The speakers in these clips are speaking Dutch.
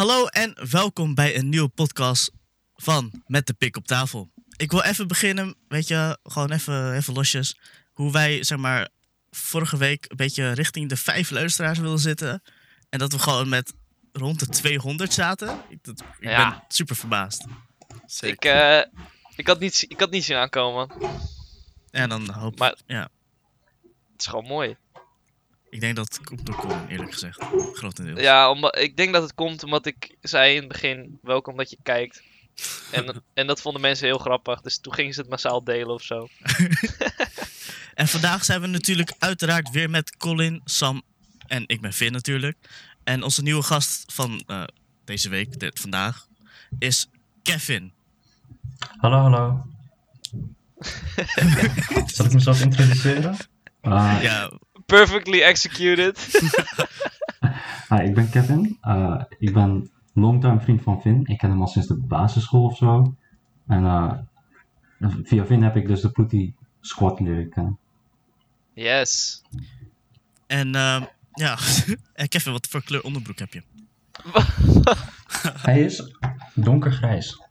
Hallo en welkom bij een nieuwe podcast van Met de Pik op tafel. Ik wil even beginnen, weet je, gewoon even, even losjes. Hoe wij, zeg maar, vorige week een beetje richting de vijf luisteraars wilden zitten. En dat we gewoon met rond de 200 zaten. Ik, dat- ik Ja. ben super verbaasd. Ik, eh, ik, had niet, ik had niet zien aankomen. En dan hoop Maar- ja, Het is gewoon mooi. Ik denk dat het komt door Colin, eerlijk gezegd. Grotendeels. Ja, omdat, ik denk dat het komt omdat ik zei in het begin, welkom dat je kijkt. En, en dat vonden mensen heel grappig, dus toen gingen ze het massaal delen of zo. En vandaag zijn we natuurlijk uiteraard weer met Colin, Sam en ik ben Vin natuurlijk. En onze nieuwe gast van eh, deze week, dit, vandaag, is Kevin. Hallo, hallo. Zal ik mezelf introduceren? Uh, Ja, Perfectly executed. hi, ik ben Kevin. Uh, ik ben longtime vriend van Vin. Ik ken hem al sinds de basisschool of zo. En uh, via Vin heb ik dus de Ploetie squad leren kennen. Yes. en ehm, ja, en Kevin, wat voor kleur onderbroek heb je? Hij is donkergrijs.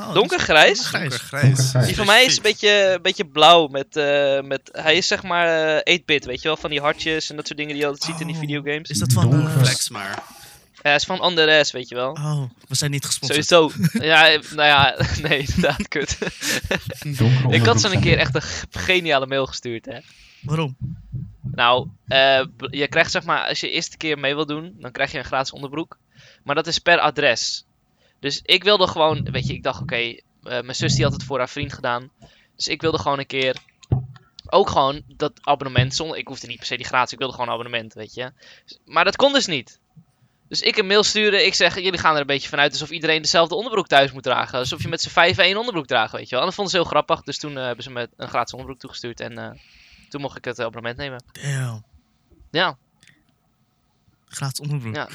Oh, is- Donkergrijs? Grijs. Donkergrijs. Donkergrijs. Die van mij is een beetje, een beetje blauw met, eh, met... Hij is zeg maar eh 8-bit, weet je wel? Van die hartjes en dat soort dingen die je altijd ziet in die Oh. videogames. Is dat van... Donker. eh, Flex maar. Ja, hij is van Under S, weet je wel? oh, we zijn niet gesponsord. Sowieso. Ja, nou ja, nee, inderdaad, kut. Donkere ik had ze een keer echt een geniale mail gestuurd, hè. Waarom? Nou, eh, je krijgt zeg maar, als je eerste keer mee wil doen, dan krijg je een gratis onderbroek. Maar dat is per adres. Dus ik wilde gewoon, weet je, ik dacht, oké, eh, mijn zus die had het voor haar vriend gedaan. Dus ik wilde gewoon een keer, ook gewoon dat abonnement, zonder, ik hoefde niet per se die gratis, ik wilde gewoon een abonnement, weet je. Maar dat kon dus niet. Dus ik een mail stuurde, ik zeg, jullie gaan er een beetje vanuit alsof iedereen dezelfde onderbroek thuis moet dragen. Alsof je met z'n vijf één onderbroek draagt, weet je wel. En dat vonden ze heel grappig, dus toen eh, hebben ze me een gratis onderbroek toegestuurd en eh, toen mocht ik het abonnement nemen. Damn. Ja. Gratis onderbroek. Ja.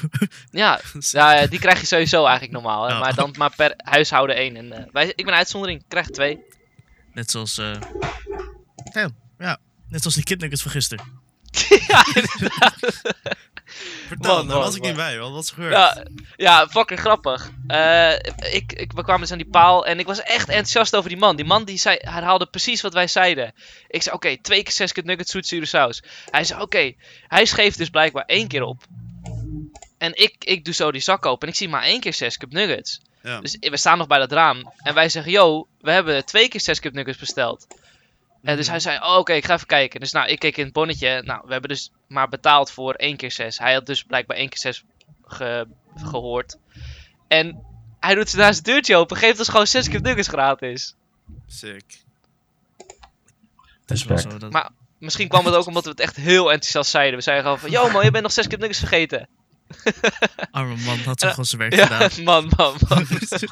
Ja, ja, ja, die krijg je sowieso eigenlijk normaal. Hè? Maar dan maar per huishouden één. En, eh, wij, ik ben uitzondering, ik krijg twee. Net zoals... eh ja, net zoals die kidnuggets van gisteren. ja, Vertel, Man, daar man, was ik man. niet bij. Wat was er gebeurd? ja, ja, fucking grappig. Eh, ik, ik, we kwamen dus aan die paal en ik was echt enthousiast over die man. Die man die zei, herhaalde precies wat wij zeiden. Ik zei, oké, twee keer zes keer nuggets zoet zure saus. Hij zei, oké, hij schreef dus blijkbaar één keer op. En ik, ik doe zo die zak open en ik zie maar één keer zes cup nuggets. Ja. Dus we staan nog bij dat raam. En wij zeggen, yo, we hebben twee keer 6 cup nuggets besteld. En dus hij zei, oh, oké, ik ga even kijken. Dus nou, ik keek in het bonnetje. Nou, we hebben dus maar betaald voor één keer 6. Hij had dus blijkbaar één keer 6 ge- gehoord. En hij doet daarna zijn deurtje open. Geeft ons gewoon 6 cup nuggets gratis. Sick. Is wel zo dat... Maar Misschien kwam het ook omdat we het echt heel enthousiast zeiden. We zeiden gewoon van, yo man, je bent nog 6 cup nuggets vergeten. Arme man had zo Ja. gewoon zijn werk Ja, gedaan. man, man, man.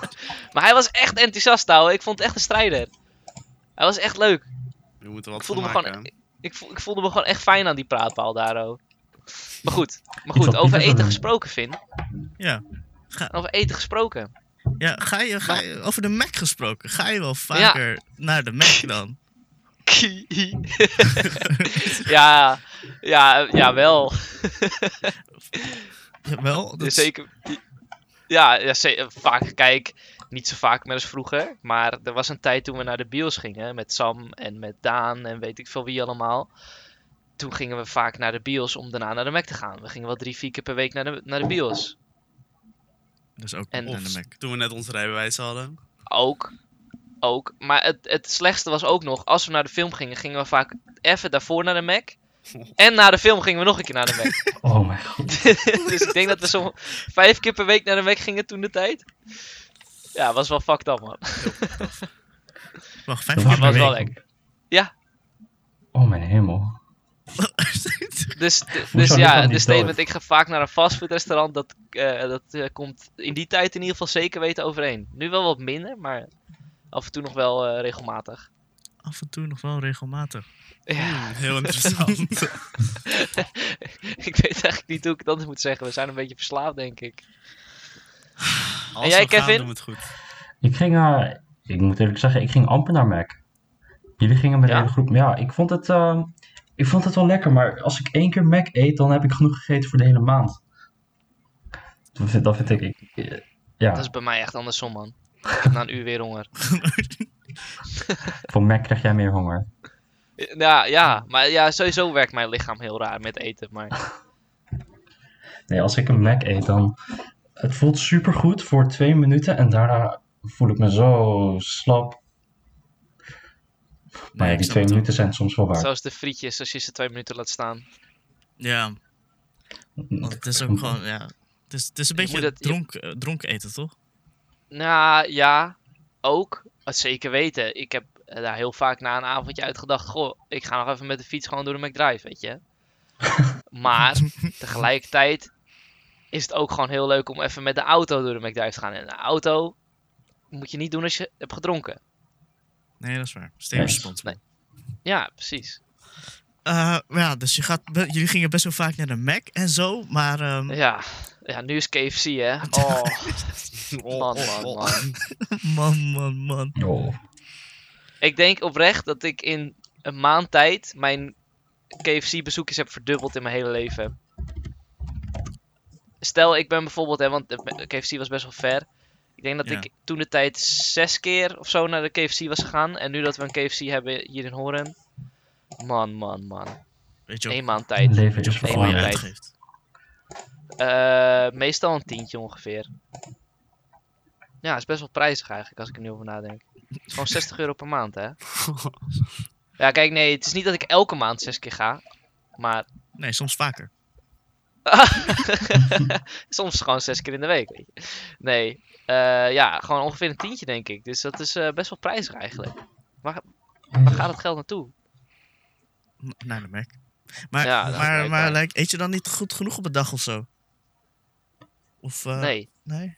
maar hij was echt enthousiast, ouwe. Ik vond het echt een strijder. Hij was echt leuk. We moeten wat Ik voelde, van me maken. gewoon, ik, voel- ik voelde me gewoon echt fijn aan die praatpaal daar, oh. Maar goed, maar goed over eten gesproken, Vin. Ja. Ga, Over eten gesproken. ja, ga je, ga je, over de Mac gesproken, ga je wel vaker naar de Mac dan? ja, ja, ja, wel. Jawel, dat Zeker. Ja, ja vaak. Kijk, niet zo vaak meer als vroeger. Maar er was een tijd toen we naar de bios gingen. Met Sam en met Daan en weet ik veel wie allemaal. Toen gingen we vaak naar de bios om daarna naar de Mac te gaan. We gingen wel drie, vier keer per week naar de, naar de bios. Dus ook En- naar de Mac. Toen we net ons rijbewijs hadden. Ook. Ook. Maar het, het slechtste was ook nog, als we naar de film gingen, gingen we vaak even daarvoor naar de Mac. En na de film gingen we nog een keer naar de Mac. Oh mijn god. dus ik denk dat we zo'n vijf keer per week naar de Mac gingen toen de tijd. Ja, was wel fucked up, man. Wacht, vijf keer het per was week. wel lekker. Oh mijn hemel. Dus, dus ja, de statement, dood? ik ga vaak naar een fastfoodrestaurant, dat, eh, dat eh, komt in die tijd in ieder geval zeker weten overeen. Nu wel wat minder, maar af en toe nog wel eh, regelmatig. Af en toe nog wel regelmatig. Ja, heel interessant. ik weet eigenlijk niet hoe ik het anders moet zeggen. We zijn een beetje verslaafd, denk ik. Als jij, we gaan, Kevin? doen we het goed. Ik ging, eh, ik moet eerlijk zeggen, ik ging amper naar Mac. Jullie gingen met de Ja? hele groep. Maar ja, ik vond het, eh, ik vond het wel lekker. Maar als ik één keer Mac eet, dan heb ik genoeg gegeten voor de hele maand. Dat vind, dat vind ik, ik- eh, ja, Dat is bij mij echt andersom, man. Ik heb na een uur weer honger. voor Mac krijg jij meer honger. Ja, ja, maar ja, sowieso werkt mijn lichaam heel raar met eten. Maar Nee, als ik een Mac eet, dan... Het voelt supergoed voor twee minuten en daarna voel ik me zo slap. Maar ja, ik die twee minuten zijn soms wel waard. zoals de frietjes, als je ze twee minuten laat staan. Ja, want het is ook gewoon, ja. Het is, het is een Je beetje moet het- je- dronk, eh, dronken eten, toch? Nou ja, ook. Dat zeker weten. Ik heb eh, daar heel vaak na een avondje uitgedacht. Goh, ik ga nog even met de fiets gewoon door de McDrive, weet je. maar tegelijkertijd is het ook gewoon heel leuk om even met de auto door de McDrive te gaan. En de auto moet je niet doen als je hebt gedronken. Nee, dat is waar. Stay Nee. Ja, precies. Eh, ja, dus je gaat, jullie gingen best wel vaak naar de Mac en zo, maar ehm, Ja, ja nu is KFC, hè. Oh, man, man, man. man, man, man. Oh. Ik denk oprecht dat ik in een maand tijd mijn KFC-bezoekjes heb verdubbeld in mijn hele leven. Stel, ik ben bijvoorbeeld, hè, want de KFC was best wel ver. Ik denk dat Ja. ik toen de tijd zes keer of zo naar de KFC was gegaan. En nu dat we een KFC hebben hier in Horen. Man, man, man. Weet je Eén maand tijd. Leven je maand tijd. Eh, meestal een tientje ongeveer. Ja, is best wel prijzig eigenlijk als ik er nu over nadenk. Het is gewoon 60 euro per maand, hè? Ja, kijk, nee, het is niet dat ik elke maand zes keer ga. Maar Nee, soms vaker. soms gewoon zes keer in de week, weet je. Nee, eh, ja, gewoon ongeveer een tientje, denk ik. Dus dat is eh, best wel prijzig eigenlijk. Waar, waar gaat het geld naartoe? Naar de Mac. Maar, Ja, maar, maar like, eet je dan niet goed genoeg op een dag of zo? Of, eh, Nee, Nee?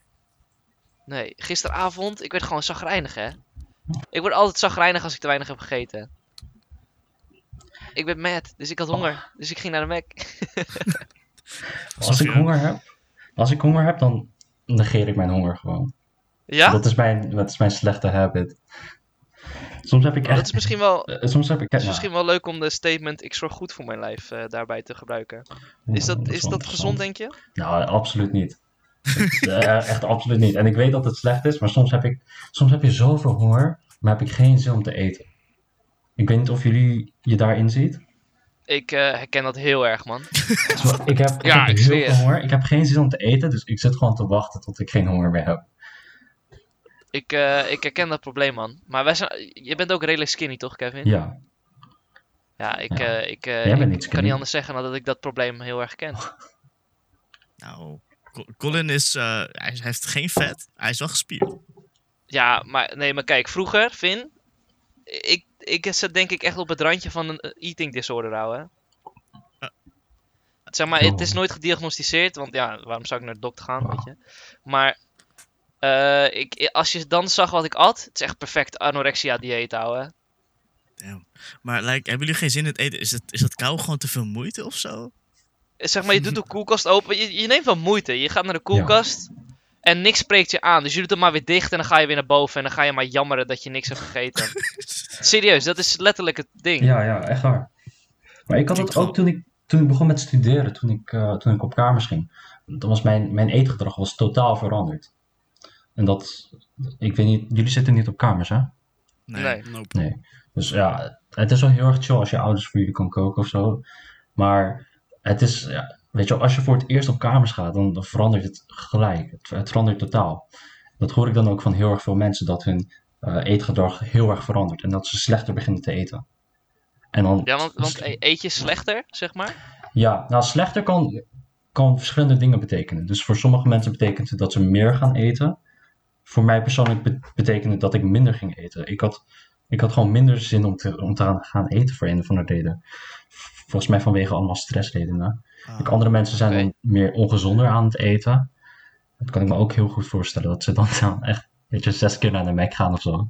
nee. Gisteravond, ik werd gewoon zagrijnig, hè. Ik word altijd zagrijnig als ik te weinig heb gegeten. Ik ben mad, dus ik had honger. Dus ik ging naar de Mac. Als ik honger heb, als ik honger heb, dan negeer ik mijn honger gewoon. Ja? Dat, is mijn, dat is mijn slechte habit. Soms heb ik Maar echt... dat is misschien wel, eh, Soms heb ik... het is ja, misschien wel leuk om de statement ik zorg goed voor mijn lijf eh, daarbij te gebruiken. Is dat, is dat gezond, denk je? Nou, absoluut niet. Eh, echt absoluut niet. En ik weet dat het slecht is, maar soms heb, ik, soms heb je zoveel honger, maar heb ik geen zin om te eten. Ik weet niet of jullie je daarin ziet. Ik eh, herken dat heel erg, man. Zo, Ik heb, ik Ja, heb ik heel veel honger. Ik heb geen zin om te eten, dus ik zit gewoon te wachten tot ik geen honger meer heb. Ik, eh, ik herken dat probleem, man. Maar wij zijn, je bent ook redelijk skinny, toch, Kevin? Ja, Ja, ik, Ja. eh, ik, eh, niet kan niet anders zeggen dan dat ik dat probleem heel erg ken. Nou, Colin is, eh, hij heeft geen vet. Hij is wel gespierd. Ja, maar nee, maar kijk, vroeger, Finn, ik, ik zat denk ik echt op het randje van een eh, eating disorder, ouwe. Ja. Zeg maar, het is nooit gediagnosticeerd, want ja, waarom zou ik naar de dokter gaan, weet je. Maar eh, ik, als je dan zag wat ik at, het is echt perfect anorexia dieet, ouwe. Damn. Maar like, hebben jullie geen zin in het eten? Is het, is het kou gewoon te veel moeite of zo? Zeg maar, je doet de koelkast open, je, je neemt wel moeite. Je gaat naar de koelkast en niks spreekt je aan. Dus je doet hem maar weer dicht en dan ga je weer naar boven en dan ga je maar jammeren dat je niks hebt gegeten. Serieus, dat is letterlijk het ding. ja, ja, echt waar. Maar ik had het ook toen ik, toen ik begon met studeren, toen ik, eh, toen ik op kamers ging. Dan was mijn, mijn eetgedrag was totaal veranderd. En dat, ik weet niet, jullie zitten niet op kamers, hè? Nee. Nope. Nee. Dus ja, het is wel heel erg chill als je ouders voor jullie kan koken of zo. Maar het is, ja, weet je wel, als je voor het eerst op kamers gaat, dan, dan verandert het gelijk. Het, het verandert totaal. Dat hoor ik dan ook van heel erg veel mensen, dat hun eh, eetgedrag heel erg verandert. En dat ze slechter beginnen te eten. En dan, Ja, want, want e- eet je slechter, zeg maar? ja, nou slechter kan, kan verschillende dingen betekenen. Dus voor sommige mensen betekent het dat ze meer gaan eten. Voor mij persoonlijk be- betekende het dat ik minder ging eten. Ik had, ik had gewoon minder zin om te, om te gaan- gaan eten voor een of andere reden. Volgens mij vanwege allemaal stressredenen. Ah. Andere mensen zijn dan meer ongezonder aan het eten. Dat kan ik me ook heel goed voorstellen. Dat ze dan, dan echt, weet je, zes keer naar de Mac gaan of zo.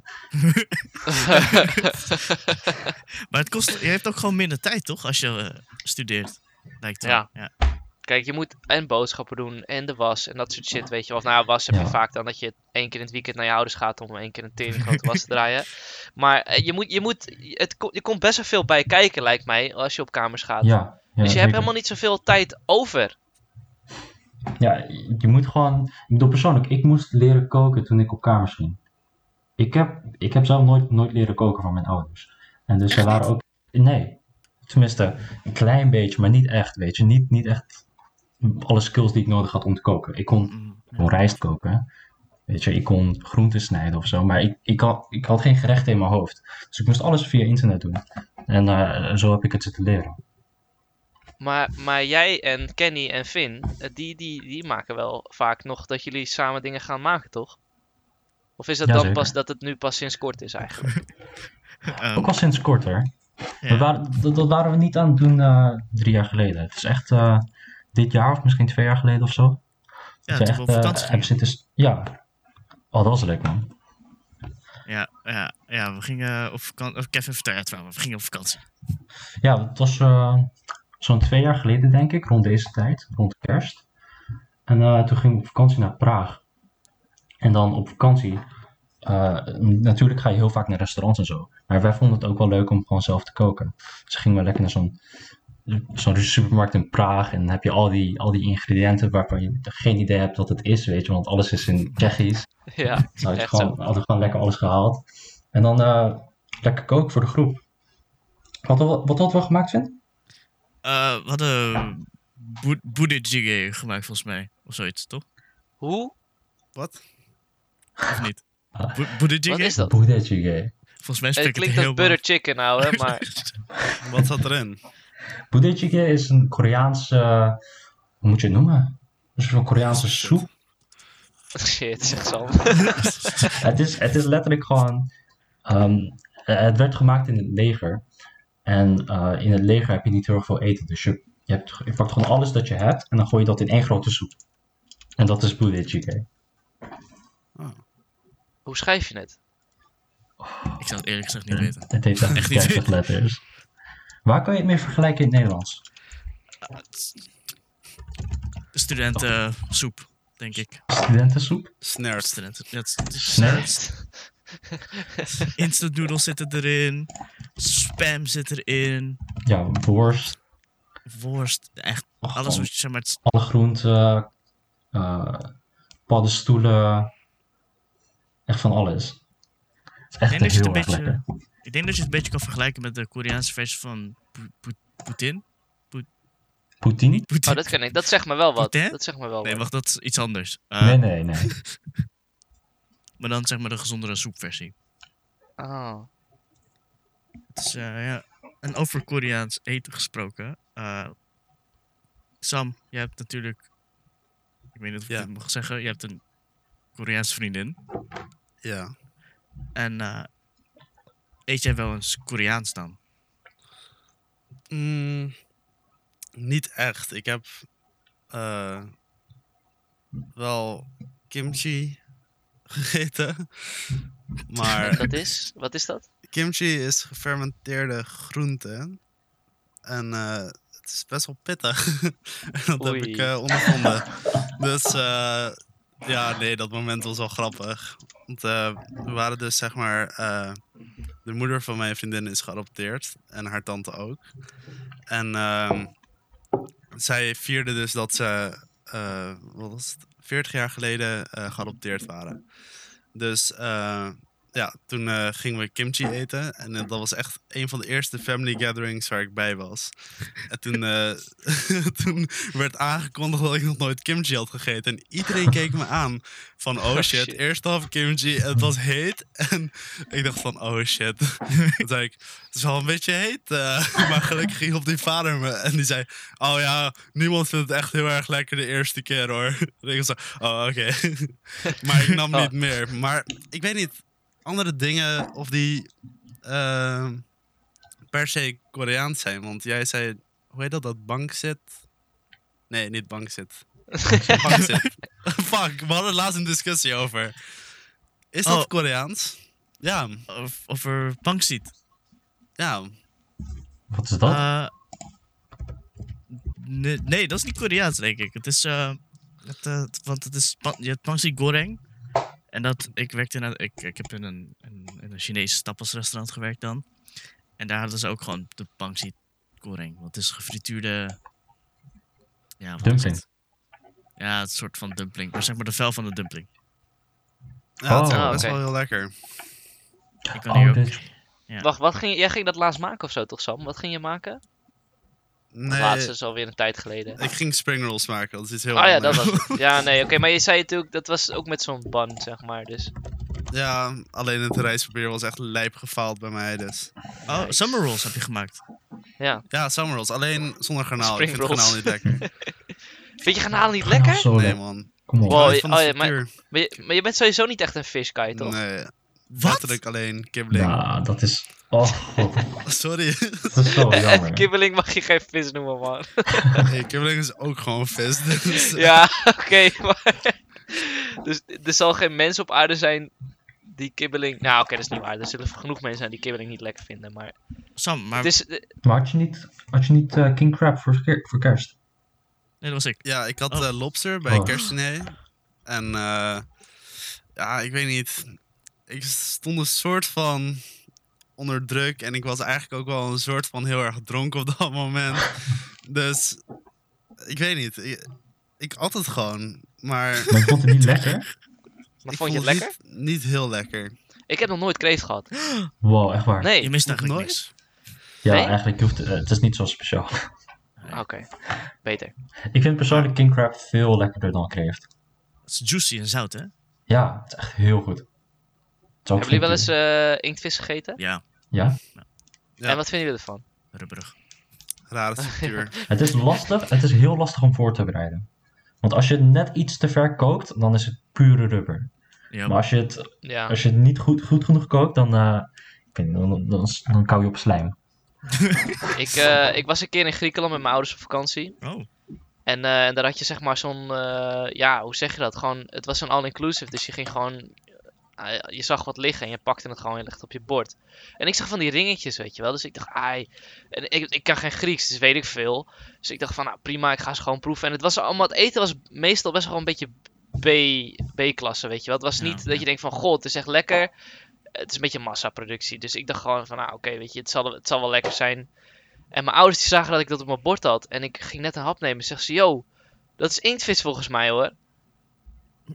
Maar het kost, je hebt ook gewoon minder tijd, toch? Als je eh, studeert. Lijkt wel. Ja. ja. Kijk, je moet en boodschappen doen en de was en dat soort shit, weet je wel. Of nou ja, was heb Ja. je vaak dan dat je één keer in het weekend naar je ouders gaat om één keer een tering grote was te draaien. Maar eh, je moet, je moet, het, je komt best wel veel bij kijken, lijkt mij, als je op kamers gaat. Ja, ja dus je hebt helemaal niet zoveel tijd over. Ja, je moet gewoon. Ik bedoel, persoonlijk, ik moest leren koken toen ik op kamers ging. Ik heb, ik heb zelf nooit, nooit leren koken van mijn ouders. En dus er waren ook. Nee. Tenminste, een klein beetje, maar niet echt, weet je. Niet, niet echt alle skills die ik nodig had om te koken. Ik kon, Mm, ik kon rijst koken. Weet je, ik kon groenten snijden of zo. Maar ik, ik, had, ik had geen gerechten in mijn hoofd. Dus ik moest alles via internet doen. En eh, zo heb ik het zitten leren. Maar, maar jij en Kenny en Finn, eh, die, die, die maken wel vaak nog dat jullie samen dingen gaan maken, toch? Of is het dan pas dat het nu pas sinds kort is eigenlijk? Ook al sinds kort hoor. ja. Dat, waren, dat, dat waren we niet aan het doen eh, drie jaar geleden. Het is echt eh, dit jaar of misschien twee jaar geleden of zo. Ja, Dat we we op echt, eh, vakantie hebben zitten... Ja. Oh, dat was leuk man. Ja, ja, ja, we gingen op vakantie. Of Kevin vertel het wel, we gingen op vakantie. Ja, het was eh, zo'n twee jaar geleden denk ik, rond deze tijd, rond kerst. En eh, toen ging ik op vakantie naar Praag. En dan op vakantie, natuurlijk ga je heel vaak naar restaurants en zo. Maar wij vonden het ook wel leuk om gewoon zelf te koken. Dus gingen we lekker naar zo'n zo'n supermarkt in Praag. En dan heb je al die, al die ingrediënten waarvan je geen idee hebt wat het is, weet je. Want alles is in Tsjechisch. ja, Nou, had je echt gewoon, zo. hadden gewoon lekker alles gehaald. En dan eh, lekker koken voor de groep. Wat, wat, wat hadden we gemaakt, Vin? Eh, we hadden boe- boedejjigae gemaakt volgens mij. Of zoiets, toch? Hoe? Wat? Of niet? Ah. Bo- Boedejjigae? Wat is dat? Boedetjige. Volgens mij Het spreek ik het klinkt als butter chicken nou, hè, maar Wat zat erin? Boedetjige is een Koreaanse, hoe moet je het noemen? Een soort van Koreaanse soep. shit, zegt Sam. het, is, het is letterlijk gewoon, ehm, eh, het werd gemaakt in het leger. En eh, in het leger heb je niet heel erg veel eten. Dus je, je, hebt, je pakt gewoon alles dat je hebt en dan gooi je dat in één grote soep. En dat is boedetjige. Hoe schrijf je het? Ik zou het eerlijk gezegd niet weten. Het heeft echt Echt niet 30 letters. Waar kan je het mee vergelijken in het Nederlands? Studentensoep, denk ik. Studentensoep? Snert. Studenten. Ja, Snacks? instant noodles zitten erin. Spam zit erin. Ja, worst. Worst. Echt Och, alles wat je zeg maar. het- alle groenten, eh, paddenstoelen, echt van alles. Het is echt heel een erg beetje- lekker. Ik denk dat je het een beetje kan vergelijken met de Koreaanse versie van? Niet Poutine. Oh, dat ken ik. Dat zegt me wel wat. Dat zegt me wel Nee, wat. wacht, dat is iets anders. Eh, Nee, nee, nee. Maar dan zeg maar de gezondere soepversie. Oh. Het is, eh, ja. En over Koreaans eten gesproken. eh, Sam, je hebt natuurlijk. Ik weet niet of ik Ja. het mag zeggen. Je hebt een Koreaanse vriendin. Ja. En eh, eet jij wel eens Koreaans dan? Mm, niet echt. Ik heb eh, wel kimchi gegeten. Maar Dat is? Wat is dat? kimchi is gefermenteerde groente. En eh, het is best wel pittig. en dat heb ik eh, ondervonden. dus eh, ja, nee, dat moment was wel grappig. Want eh, we waren dus zeg maar... de moeder van mijn vriendin is geadopteerd. En haar tante ook. En ehm, zij vierde dus dat ze... eh, wat was het? 40 jaar geleden eh, geadopteerd waren. Dus eh, ja, toen eh, gingen we kimchi eten. En eh, dat was echt een van de eerste family gatherings waar ik bij was. En toen, eh, toen werd aangekondigd dat ik nog nooit kimchi had gegeten. En iedereen keek me aan van oh Oh, shit, shit. eerste half kimchi. En het was heet. En ik dacht van oh shit. Toen zei ik, het is wel een beetje heet. maar gelukkig ging op die vader me. En die zei, oh ja, niemand vindt het echt heel erg lekker de eerste keer hoor. En ik zo, oh oké. maar ik nam Oh. niet meer. Maar ik weet niet, andere dingen of die eh, per se Koreaans zijn. Want jij zei, hoe heet dat, dat bankzit? Nee, niet bankzit. bankzit. Fuck, we hadden laatst een discussie over. Is dat Oh. Koreaans? Ja, Of, over bankziet? ja. Wat is dat? Eh, nee, nee, dat is niet Koreaans, denk ik. Het is. eh, het, eh, want het is. Je hebt Pangsi Goreng. En dat. Ik werkte in een. Ik, ik heb in een, in, in een Chinese tapasrestaurant gewerkt dan. En daar hadden ze ook gewoon de Pangsi Goreng. Want het is gefrituurde. Ja, wat is Dumpling. het? Ja, het soort van dumpling. Maar zeg maar de vel van de dumpling. Ja, is Oh. best Oké. wel heel lekker. Ik kan hier Oh, ook... dit- Ja. Wacht, wat ging, je- jij ging dat laatst maken of zo toch, Sam? Wat ging je maken? Nee, Laatst is alweer een tijd geleden. ik ging spring rolls maken. Dat is iets heel Oh ja, dat was het. Ja, nee, oké. maar je zei natuurlijk, dat was ook met zo'n bun, zeg maar. Dus. Ja, alleen het rijstpapier was echt lijp gefaald bij mij. Dus. Oh, summer rolls heb je gemaakt. Ja. Ja, summer rolls. Alleen zonder garnaal. Spring ik vind rolls. garnaal niet lekker. Vind je garnalen niet lekker? Nee, man. Kom op. Wow. Oh ja, maar- structuur. Maar je, maar je bent sowieso niet echt een fish guy, toch? Nee, Wat? letterlijk alleen kibbeling. Ja, dat is... Oh. Sorry. Dat is zo jammer. Kibbeling mag je geen vis noemen, man. hey, kibbeling is ook gewoon vis. Dus. ja, oké. maar... dus er zal geen mens op aarde zijn die kibbeling... Nou, oké, dat is niet waar. Er zullen genoeg mensen zijn die kibbeling niet lekker vinden. Maar Sam, maar... het is... eh, Maar had je niet, had je niet eh, King Crab voor, ker- voor kerst? Nee, dat was ik. Ja, ik had Oh. eh, lobster bij Oh. kerstdiner. En eh, ja, ik weet niet. Ik stond een soort van onder druk. En ik was eigenlijk ook wel een soort van heel erg dronken op dat moment. dus ik weet niet. Ik, ik at het gewoon. Maar Maar ik vond het niet lekker. Maar ik vond je het lekker? Niet, niet heel lekker. Ik heb nog nooit kreeft gehad. Wow, echt waar. Nee. Je mist Nog eigenlijk nooit? niks. Ja, Nee? eigenlijk hoeft het, het is niet zo speciaal. Oké, beter. Ik vind persoonlijk King Crab veel lekkerder dan kreeft. Het is juicy en zout, hè? Ja, het is echt heel goed. Hebben jullie wel eens eh, inktvis gegeten? Ja, Ja, Ja. En wat vinden jullie ervan? rubberig. Rare structuur. het is lastig. Het is heel lastig om voor te bereiden. Want als je het net iets te ver kookt, dan is het pure rubber. Ja, Maar als je het, Ja. als je het niet goed, goed genoeg kookt, dan, eh, ik weet niet, dan, dan, dan kou je op slijm. Ik, eh, ik was een keer in Griekenland met mijn ouders op vakantie. Oh, En, eh, en daar had je zeg maar zo'n, eh, ja, hoe zeg je dat? Gewoon, het was een all-inclusive, dus je ging gewoon, je zag wat liggen en je pakte het gewoon en legde het op je bord. En ik zag van die ringetjes, weet je wel, dus ik dacht, ai, en ik, ik kan geen Grieks, dus weet ik veel. Dus ik dacht van, nou prima, ik ga ze gewoon proeven. En het was allemaal, het eten was meestal best wel een beetje B, B-klasse, weet je wel. Het was Ja, niet dat je denkt van, god, het is echt lekker. Het is een beetje massaproductie, dus ik dacht gewoon van, nou oké, weet je, het zal, het zal wel lekker zijn. En mijn ouders die zagen dat ik dat op mijn bord had. En ik ging net een hap nemen. Zeg ze, yo, dat is inktvis volgens mij hoor.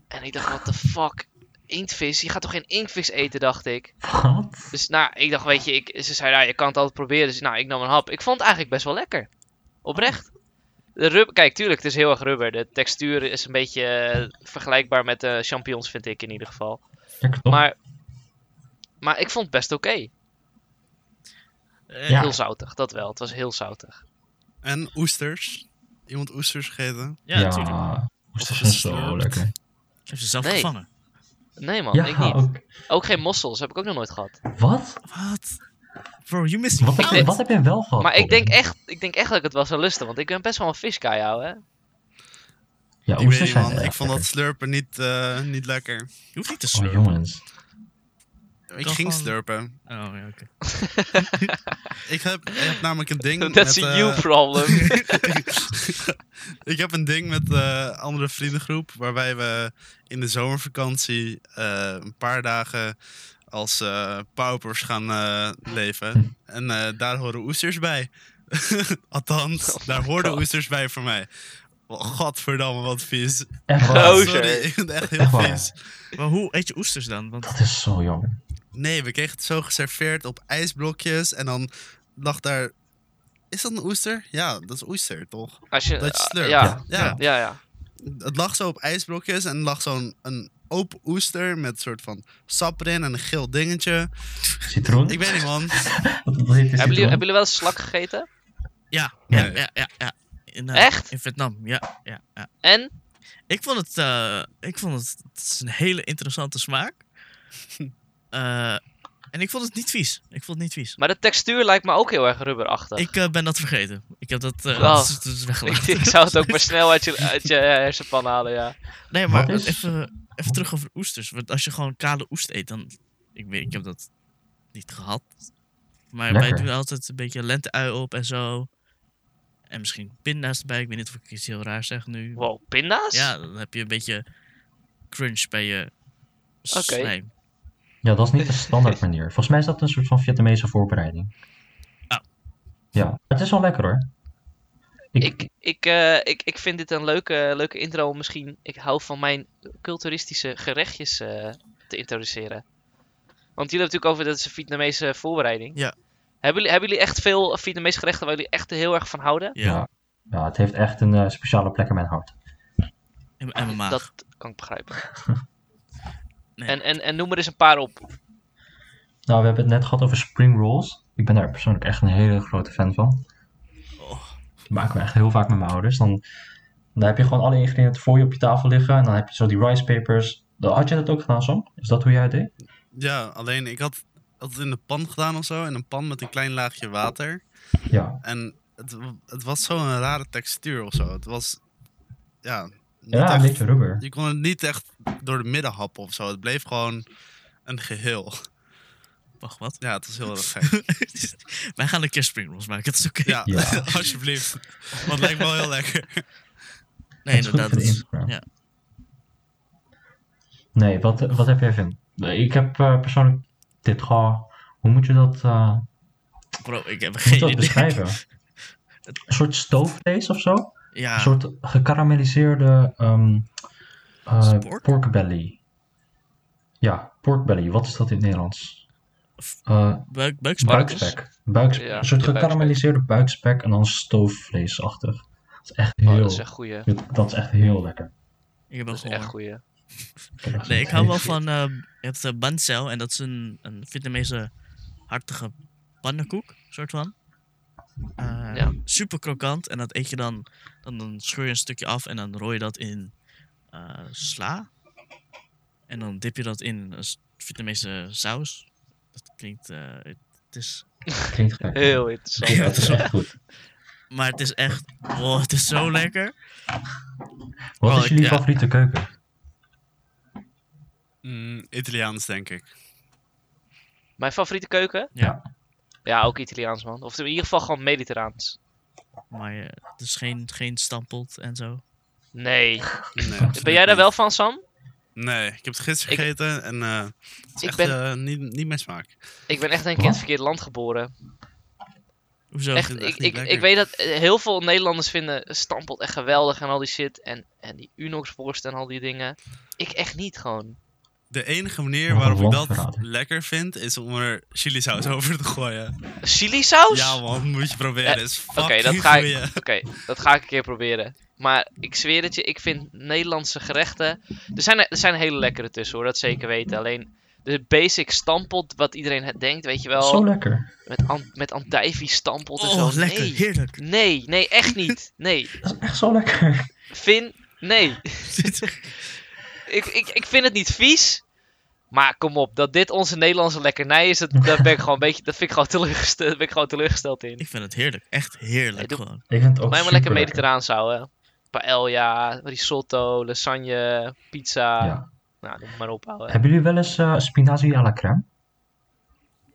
En ik dacht, what the fuck? Inktvis? Je gaat toch geen inktvis eten, dacht ik. Wat? Dus nou, ik dacht, weet je, ik, ze zei, ja, je kan het altijd proberen. Dus nou, ik nam een hap. Ik vond het eigenlijk best wel lekker. Oprecht. De rub Kijk, tuurlijk, het is heel erg rubber. De textuur is een beetje eh, vergelijkbaar met de champignons, vind ik in ieder geval. Maar, maar ik vond het best oké. Eh, Ja. Heel zoutig, dat wel. Het was heel zoutig. En oesters. Iemand oesters gegeten? Ja, natuurlijk. oesters zijn zo lekker. Ik heb ze zelf Nee. gevangen. Nee man, Ja, ik niet. ook. Ook geen mossels, heb ik ook nog nooit gehad. Wat? Wat? Bro, you missed Wat, wat heb jij wel gehad? Maar ik denk, echt, ik denk echt dat ik het wel zou lusten, want ik ben best wel een fish guy, ouwe, hè. Ja, ik weet oesters niet, zijn man. Ik vond dat slurpen niet, eh, niet lekker. Je hoeft niet te Oh slurpen. jongens. Ik kan ging gewoon- slurpen. Oh, ja, oké. Ik heb, ik heb namelijk een ding That's met... a eh, you problem. ik heb een ding met eh andere vriendengroep waarbij we in de zomervakantie eh, een paar dagen als eh paupers gaan eh, leven. En eh, daar horen oesters bij. Althans, Oh daar hoorden God. oesters bij voor mij. Godverdamme, wat vies. Echt. Oh, Sorry, shit. ik vind het echt heel Echt vies. Maar hoe eet je oesters dan? Want Dat is zo jammer. Nee, we kregen het zo geserveerd op ijsblokjes. En dan lag daar... Is dat een oester? Ja, dat is oester, toch? Als je, Dat je slurpt. ja, Ja. ja, ja. Het lag zo op ijsblokjes en lag zo'n een open oester met een soort van sap erin en een geel dingetje. Citroen? Ik weet niet, man. Hebben jullie, hebben jullie wel slak gegeten? ja, Ja. ja, ja, ja. ja. In, eh, Echt? In Vietnam, ja, ja, ja. En? Ik vond het, eh, ik vond het, het is een hele interessante smaak. Eh, en ik vond het niet vies. Ik vond het niet vies. Maar de textuur lijkt me ook heel erg rubberachtig. Ik eh, ben dat vergeten. Ik heb dat, eh Oh. dat is, dat is Ik, weggelaten. ik zou het ook maar snel uit je, uit je hersenpan halen, ja. Nee, maar is- even, even terug over oesters. Want als je gewoon kale oest eet, dan... Ik, weet, ik heb dat niet gehad. Maar wij doen altijd een beetje lente-ui op en zo. En misschien pinda's erbij. Ik weet niet of ik iets heel raar zeg nu. Wow, pinda's? Ja, dan heb je een beetje crunch bij je Oké. slijm. Ja, dat is niet de standaard manier. Volgens mij is dat een soort van Vietnamese voorbereiding. Ah. Ja, het is wel lekker hoor. Ik- ik, ik, eh, ik, ik vind dit een leuke, leuke intro. Misschien, ik hou van mijn culturistische gerechtjes eh, te introduceren. Want jullie hebben natuurlijk over dat is een Vietnamese voorbereiding. Ja. Hebben jullie, hebben jullie echt veel Vietnamese gerechten waar jullie echt heel erg van houden? Ja, Ja. Het heeft echt een eh, speciale plek in mijn hart. en, en mijn maag. Dat kan ik begrijpen. Nee. en, en, en noem er eens een paar op. Nou, we hebben het net gehad over spring rolls. Ik ben daar persoonlijk echt een hele grote fan van. Oh. Die maken we echt heel vaak met mijn ouders. Dan, dan heb je gewoon alle ingrediënten voor je op je tafel liggen. En dan heb je zo die rice papers. Dan- Had je dat ook gedaan, Sam? Is dat hoe jij het deed? Ja, alleen ik had, had het in de pan gedaan of zo. In een pan met een klein laagje water. Ja. En het, het was zo'n rare textuur of zo. Het was, ja... Niet Ja, een echt, beetje rubber. Je kon het niet echt door de midden happen of zo. Het bleef gewoon een geheel. Wacht, wat? Ja, het was heel erg gek. Wij gaan een keer spring rolls maken, dat is oké. Ja, Ja. alsjeblieft. Want het lijkt me wel heel lekker. Nee, is inderdaad. voor de dat is- Instagram. ja. Nee, wat, wat heb jij, Vin? Ik heb eh, persoonlijk dit gewoon... Hoe moet je dat, eh, Bro, ik heb hoe moet geen je dat idee. beschrijven? Een soort stoofvlees of zo? Ja, Een soort gekarameliseerde ehm eh, Pork? pork belly. Ja, pork belly. Wat is dat in het Nederlands? Uh, buik, buikspek. buikspek. Ja, een soort gekarameliseerde buikspek en dan stoofvleesachtig. Dat is echt Oh, heel, dat is echt goeie. dat is echt heel lekker. Ik heb wel Dat is echt goeie. Ik Nee, ik hou wel van. eh je hebt uh, bancel en dat is een, een Vietnamese hartige pannenkoek, soort van. Eh, Ja. Super krokant en dat eet je dan, dan. Dan scheur je een stukje af en dan rooi je dat in eh, sla. En dan dip je dat in een Vietnamese saus. Dat klinkt. eh, het is, Klinkt gek. Heel interessant. Ja, het is echt goed. maar het is echt. Oh, het is zo lekker. Wat Oh, is jullie ja. favoriete keuken? Mm, Italiaans, denk ik. Mijn favoriete keuken? Ja. Ja, ook Italiaans, man. Of in ieder geval gewoon mediterraans. Maar eh, het is geen, geen stampot en zo. Nee. Nee, Ben jij daar wel van, Sam? Nee, ik heb het gisteren Ik- gegeten en eh het is Ik echt ben- eh, niet, niet mijn smaak. Ik ben echt denk ik in het verkeerde land geboren. Hoezo? Echt, ik, ik, ik weet dat heel veel Nederlanders vinden stampot echt geweldig en al die shit. En, en die Unox-worst en al die dingen. Ik echt niet gewoon. De enige manier waarop ik dat lekker vind, is om er chilisaus over te gooien. Chili saus? Ja man, moet je proberen. Eh, is Oké, fucking dat ga ik. Oké, dat ga ik een keer proberen. Maar ik zweer het je, ik vind Nederlandse gerechten. Er zijn, er zijn hele lekkere tussen hoor, dat zeker weten. Alleen de basic stampot, wat iedereen het denkt, weet je wel. Zo lekker. Met, an, met andijvie stampot en Oh, zo. lekker, Nee. heerlijk. Nee, nee, echt niet. Nee. Dat is echt zo lekker. Vin, nee. ik, ik, ik vind het niet vies. Maar kom op, dat dit onze Nederlandse lekkernij is, dat, daar ben ik gewoon een beetje, dat vind ik gewoon teleurgesteld, ben ik gewoon teleurgesteld in. Ik vind het heerlijk. Echt heerlijk Nee, gewoon. Ik vind het ook Mij maar lekker super mediterraans houden. Paella, risotto, lasagne, pizza. Ja. Nou, noem maar op houden. Hebben jullie wel eens eh, spinazie à la crème?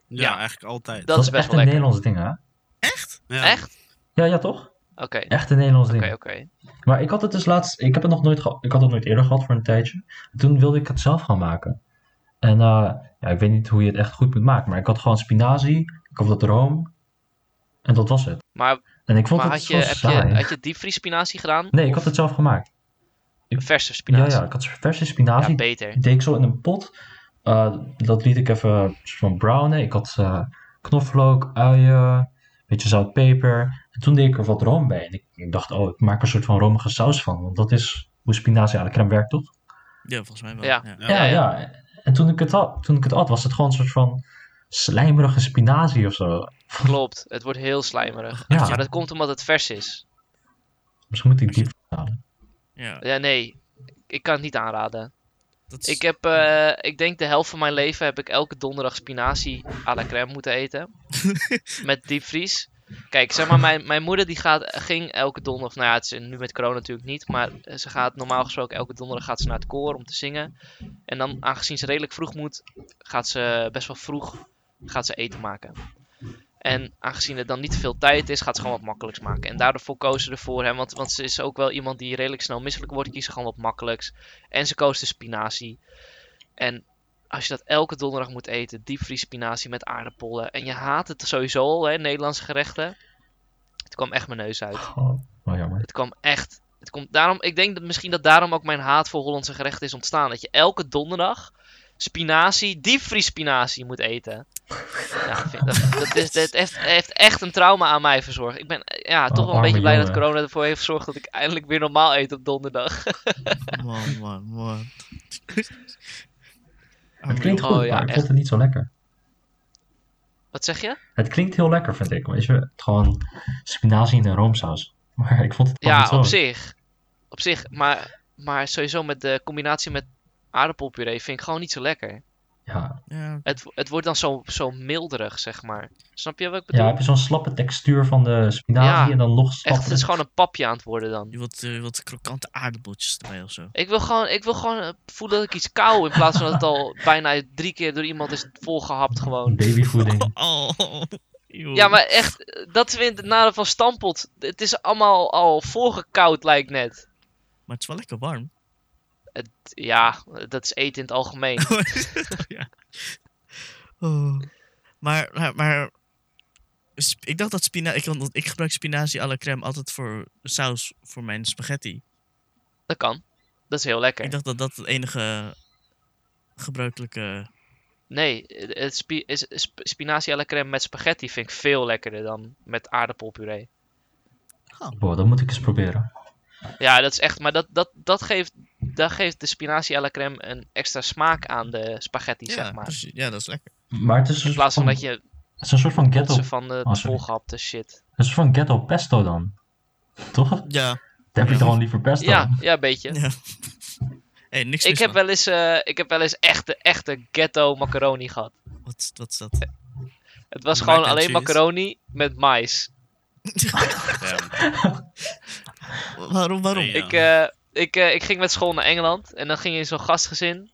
Ja, Ja. eigenlijk altijd. Dat is is best echt wel een lekker. Nederlands ding, hè? Ja. Echt? Ja, ja, toch? Oké, Echt een Nederlands oké, ding. oké. Maar ik had het dus laatst, ik heb het nog nooit gehad, ik had het nooit eerder gehad voor een tijdje. Toen wilde ik het zelf gaan maken. En eh, ja, ik weet niet hoe je het echt goed moet maken, maar ik had gewoon spinazie, ik had wat room en dat was het. Maar, En ik vond maar het had, je, heb saai. je, had je diepvriespinazie gedaan? Nee, ik had het zelf gemaakt. Verse Ja, spinazie? ja, ik had verse spinazie. Ja, beter. Die deed ik zo in een pot. Eh, dat liet ik even van brownen. Ik had eh, knoflook, uien, een beetje zout, peper. En toen deed ik er wat room bij. En ik, ik dacht, oh, ik maak er een soort van romige saus van. Want dat is hoe spinazie à la crème werkt, toch? Ja, volgens mij wel. Ja. Ja. Ja. En toen ik, het had, toen ik het had, was het gewoon een soort van slijmerige spinazie of zo. Klopt, het wordt heel slijmerig. Ja. Maar dat komt omdat het vers is. Misschien moet ik diep halen. Ja, Ja, nee. Ik kan het niet aanraden. Ik heb, eh, ik denk de helft van mijn leven heb ik elke donderdag spinazie à la crème moeten eten. met diepvries. Kijk, zeg maar, mijn, mijn moeder die gaat, ging elke donderdag, nou ja, het is nu met corona natuurlijk niet, maar eh, ze gaat normaal gesproken elke donderdag gaat ze naar het koor om te zingen. En dan, aangezien ze redelijk vroeg moet, gaat ze best wel vroeg gaat ze eten maken. En aangezien het dan niet veel tijd is, gaat ze gewoon wat makkelijks maken. En daardoor koos ze ervoor, hè, want, want ze is ook wel iemand die redelijk snel misselijk wordt, kiest ze gewoon wat makkelijks. En ze koos de spinazie. En als je dat elke donderdag moet eten, diepvries spinazie met aardappelen. En je haat het sowieso al, hè, Nederlandse gerechten. Het kwam echt mijn neus uit. Oh, my Het kwam echt. Het komt daarom, ik denk dat misschien dat daarom ook mijn haat voor Hollandse gerechten is ontstaan. Dat je elke donderdag spinazie, diepvriespinazie moet eten. Ja, vind- dat, dat, is, dat heeft, heeft echt een trauma aan mij verzorgd. Ik ben ja, toch wel een beetje blij dat corona ervoor heeft gezorgd dat ik eindelijk weer normaal eet op donderdag. Man, man, man. Het klinkt Oh, goed, ja, maar ik echt. vond het niet zo lekker. Wat zeg je? Het klinkt heel lekker, vind ik. Weet je, het gewoon spinazie in een roomsaus. Maar ik vond het Ja, niet zo. op zich. Op zich, maar, maar sowieso met de combinatie met aardappelpuree vind ik gewoon niet zo lekker. Ja, Ja, Het, het wordt dan zo, zo milderig, zeg maar. Snap je wat ik ja, bedoel? heb je zo'n slappe textuur van de spinazie Ja, en dan nog Echt, slapper. het is gewoon een papje aan het worden dan. je wilt, eh, je wilt krokante aardappeltjes erbij of zo. Ik wil gewoon, ik wil gewoon eh, voelen dat ik iets kauw in plaats van dat het al bijna drie keer door iemand is volgehapt gewoon. Babyvoeding. Oh. Ja, maar echt, eh, dat vind ik het nadeel van stampot. Het is allemaal al voorgekoud lijkt net. Maar het is wel lekker warm. Ja, dat is eten in het algemeen. ja. Oh. Maar, maar, ik dacht dat spinazie... Ik, ik gebruik spinazie à la crème altijd voor saus voor mijn spaghetti. Dat kan. Dat is heel lekker. Ik dacht dat dat het enige gebruikelijke... Nee, het spi is, sp- spinazie à la crème met spaghetti vind ik veel lekkerder dan met aardappelpuree. Boah, dat moet ik eens proberen. Ja, dat is echt, maar dat, dat, dat, geeft, dat geeft de spinazie à la crème een extra smaak aan de spaghetti, Ja, zeg maar. precies. ja, dat is lekker. Maar het is, In een plaats van soort dat je het is een soort van ghetto, van de Oh, volgehapte shit. een soort van ghetto pesto dan. Toch? Ja. Dan heb je toch gewoon liever pesto. Ja, ja, een beetje. ja. hey, niks Ik heb, wel eens, eh, ik heb wel eens echte, echte ghetto macaroni gehad. Wat, wat is dat? Het was Mac gewoon alleen cheese? macaroni met mais. Ja. waarom, waarom? Nee, ja. Ik, eh, ik, eh, ik ging met school naar Engeland en dan ging je in zo'n gastgezin.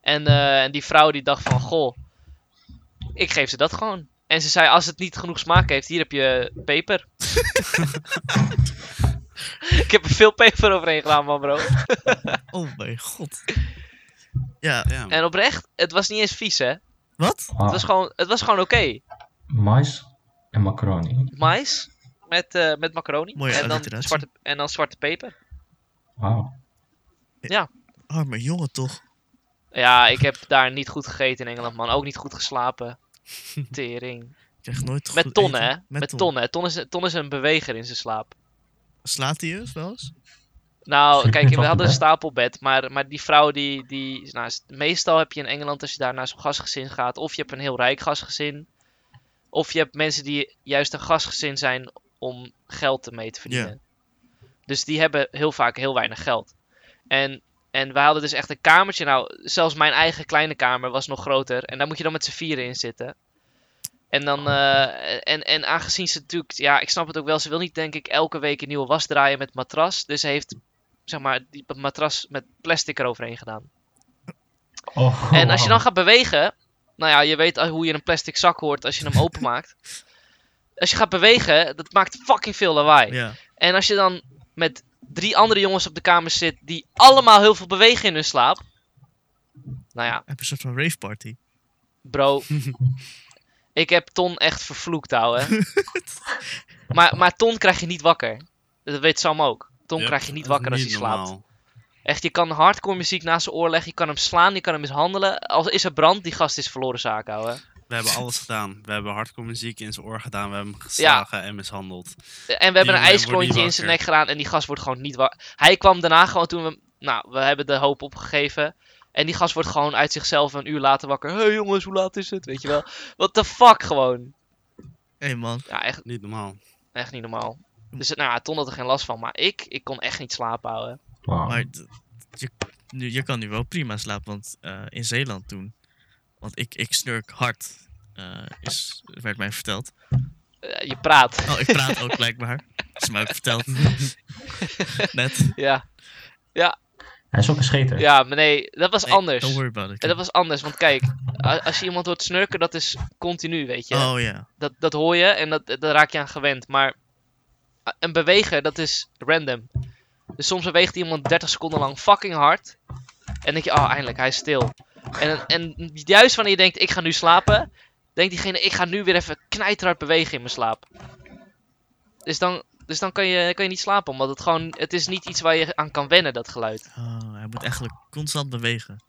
En, eh, en die vrouw die dacht van, goh, ik geef ze dat gewoon. En ze zei, als het niet genoeg smaak heeft, hier heb je peper. ik heb er veel peper overheen gedaan, man, bro. Oh mijn god. Ja, Ja. En oprecht, het was niet eens vies, hè. wat? Ah, Het was gewoon, het was gewoon oké. mais en macaroni. Mais met, eh, met macaroni. Mooie en, dan zwarte, en dan zwarte peper. Wauw. Arme jongen toch. Ja, ik heb daar niet goed gegeten in Engeland, man. Ook niet goed geslapen. Tering. Ik krijg nooit goed Met tonnen, eten. hè? Met, ton. tonnen. Ton is, ton is een beweger in zijn slaap. Slaat hij je wel eens? Nou, kijk, we hadden een bed? stapelbed, maar, maar die vrouw die, die nou, meestal heb je in Engeland als je daar naar zo'n gastgezin gaat, of je hebt een heel rijk gastgezin, of je hebt mensen die juist een gastgezin zijn om geld mee te verdienen. Dus die hebben heel vaak heel weinig geld. En, en wij hadden dus echt een kamertje, nou, zelfs mijn eigen kleine kamer was nog groter, en daar moet je dan met z'n vieren in zitten. En dan, eh, en, en aangezien ze natuurlijk, ja, ik snap het ook wel, ze wil niet denk ik elke week een nieuwe was draaien met matras. Dus ze heeft, zeg maar, die matras met plastic eroverheen gedaan. Oh, En als je dan gaat bewegen, nou ja, je weet hoe je een plastic zak hoort als je hem openmaakt. Als je gaat bewegen, dat maakt fucking veel lawaai. Ja. En als je dan met drie andere jongens op de kamer zit die allemaal heel veel bewegen in hun slaap. Nou ja, Heb je een soort van rave party? bro. ik heb Ton echt vervloekt, ouwe. maar, maar Ton krijg je niet wakker. Dat weet Sam ook. Ton Yep, krijg je niet wakker als hij slaapt. normaal. Echt, je kan hardcore muziek naast zijn oor leggen. Je kan hem slaan, je kan hem mishandelen. Als is er brand, die gast is verloren zaak, ouwe. We hebben alles gedaan. We hebben hardcore muziek in zijn oor gedaan. We hebben hem geslagen en mishandeld. En we hebben een ijsklontje in zijn nek gedaan en die gast wordt gewoon niet wakker. Hij kwam daarna gewoon toen we... Nou, we hebben de hoop opgegeven. En die gast wordt gewoon uit zichzelf een uur later wakker. Hé hey jongens, hoe laat is het? Weet je wel. What the fuck gewoon. Hé hey man. Ja, echt, Niet normaal. echt niet normaal. Dus nou, ja, Ton had er geen last van. Maar ik, ik kon echt niet slapen houden. Maar je, nu, je kan nu wel prima slapen, want eh, in Zeeland toen. Want ik, ik snurk hard, is, werd mij verteld. Eh, je praat. Oh, ik praat ook blijkbaar. is mij ook verteld. Net. ja. Hij is ook een scheter. ja, maar nee, dat was Nee, anders. Don't worry about it. En dat was anders, want kijk, als je iemand hoort snurken, dat is continu, weet je. Oh ja. Dat, dat hoor je en dat, daar raak je aan gewend. Maar een beweger, dat is random. Dus soms beweegt iemand 30 seconden lang fucking hard. En dan denk je, oh, eindelijk, hij is stil. En, en juist wanneer je denkt, ik ga nu slapen, denkt diegene, ik ga nu weer even knijterhard bewegen in mijn slaap. Dus dan, Dus dan kan je, kan je niet slapen, omdat het gewoon, het is niet iets waar je aan kan wennen, dat geluid. Oh, hij moet eigenlijk constant bewegen.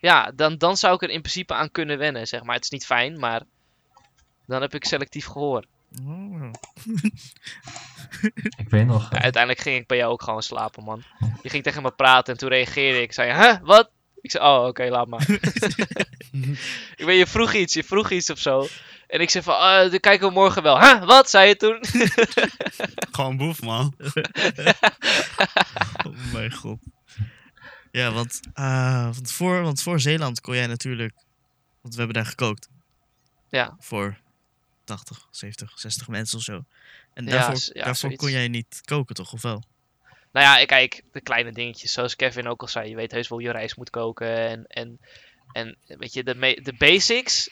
Ja, dan, dan zou ik er in principe aan kunnen wennen, zeg maar. Het is niet fijn, maar dan heb ik selectief gehoor. Oh. Ik weet nog, Ja, uiteindelijk ging ik bij jou ook gewoon slapen, man. Je ging tegen me praten en toen reageerde ik. Ik zei, huh, wat? Ik zei, oh, oké, laat maar. ik weet, je vroeg iets, je vroeg iets of zo. En ik zei van, uh, dan kijken we morgen wel. Huh, wat, zei je toen? Gewoon boef, man. oh mijn god. Ja, want, eh, want, voor, want voor Zeeland kon jij natuurlijk... Want we hebben daar gekookt. Ja. Voor 80, 70, 60 mensen of zo. En daarvoor, ja, daarvoor kon jij niet koken, toch? Of wel? Nou ja, ik- kijk, de kleine dingetjes, zoals Kevin ook al zei. Je weet heus wel hoe je rijst moet koken. En, en, en weet je, de, me- de basics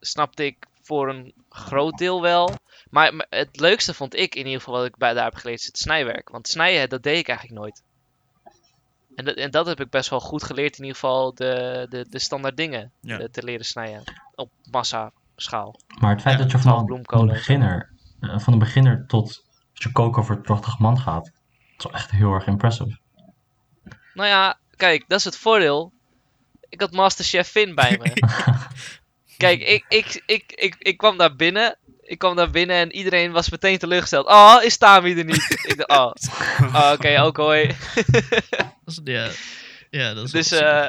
snapte ik voor een groot deel wel. Maar, maar het leukste vond ik in ieder geval wat ik bij daar heb geleerd, is het snijwerk. Want snijden, dat deed ik eigenlijk nooit. En dat, en dat heb ik best wel goed geleerd, in ieder geval de, de, de standaard dingen Ja. te leren snijden. Op massa schaal. maar het feit Ja, dat je 12 van, van, een beginner, eh, van een beginner tot als je koken voor 80 man gaat, is wel echt heel erg impressive. Nou ja, kijk, dat is het voordeel. Ik had Masterchef Finn bij me. Kijk, ik, ik, ik, ik, ik kwam daar binnen. Ik kwam daar binnen en iedereen was meteen teleurgesteld. Oh, is Tami er niet? ik dacht, oh, oh oké, ook hoi. Ja, ja, dat is Dus, eh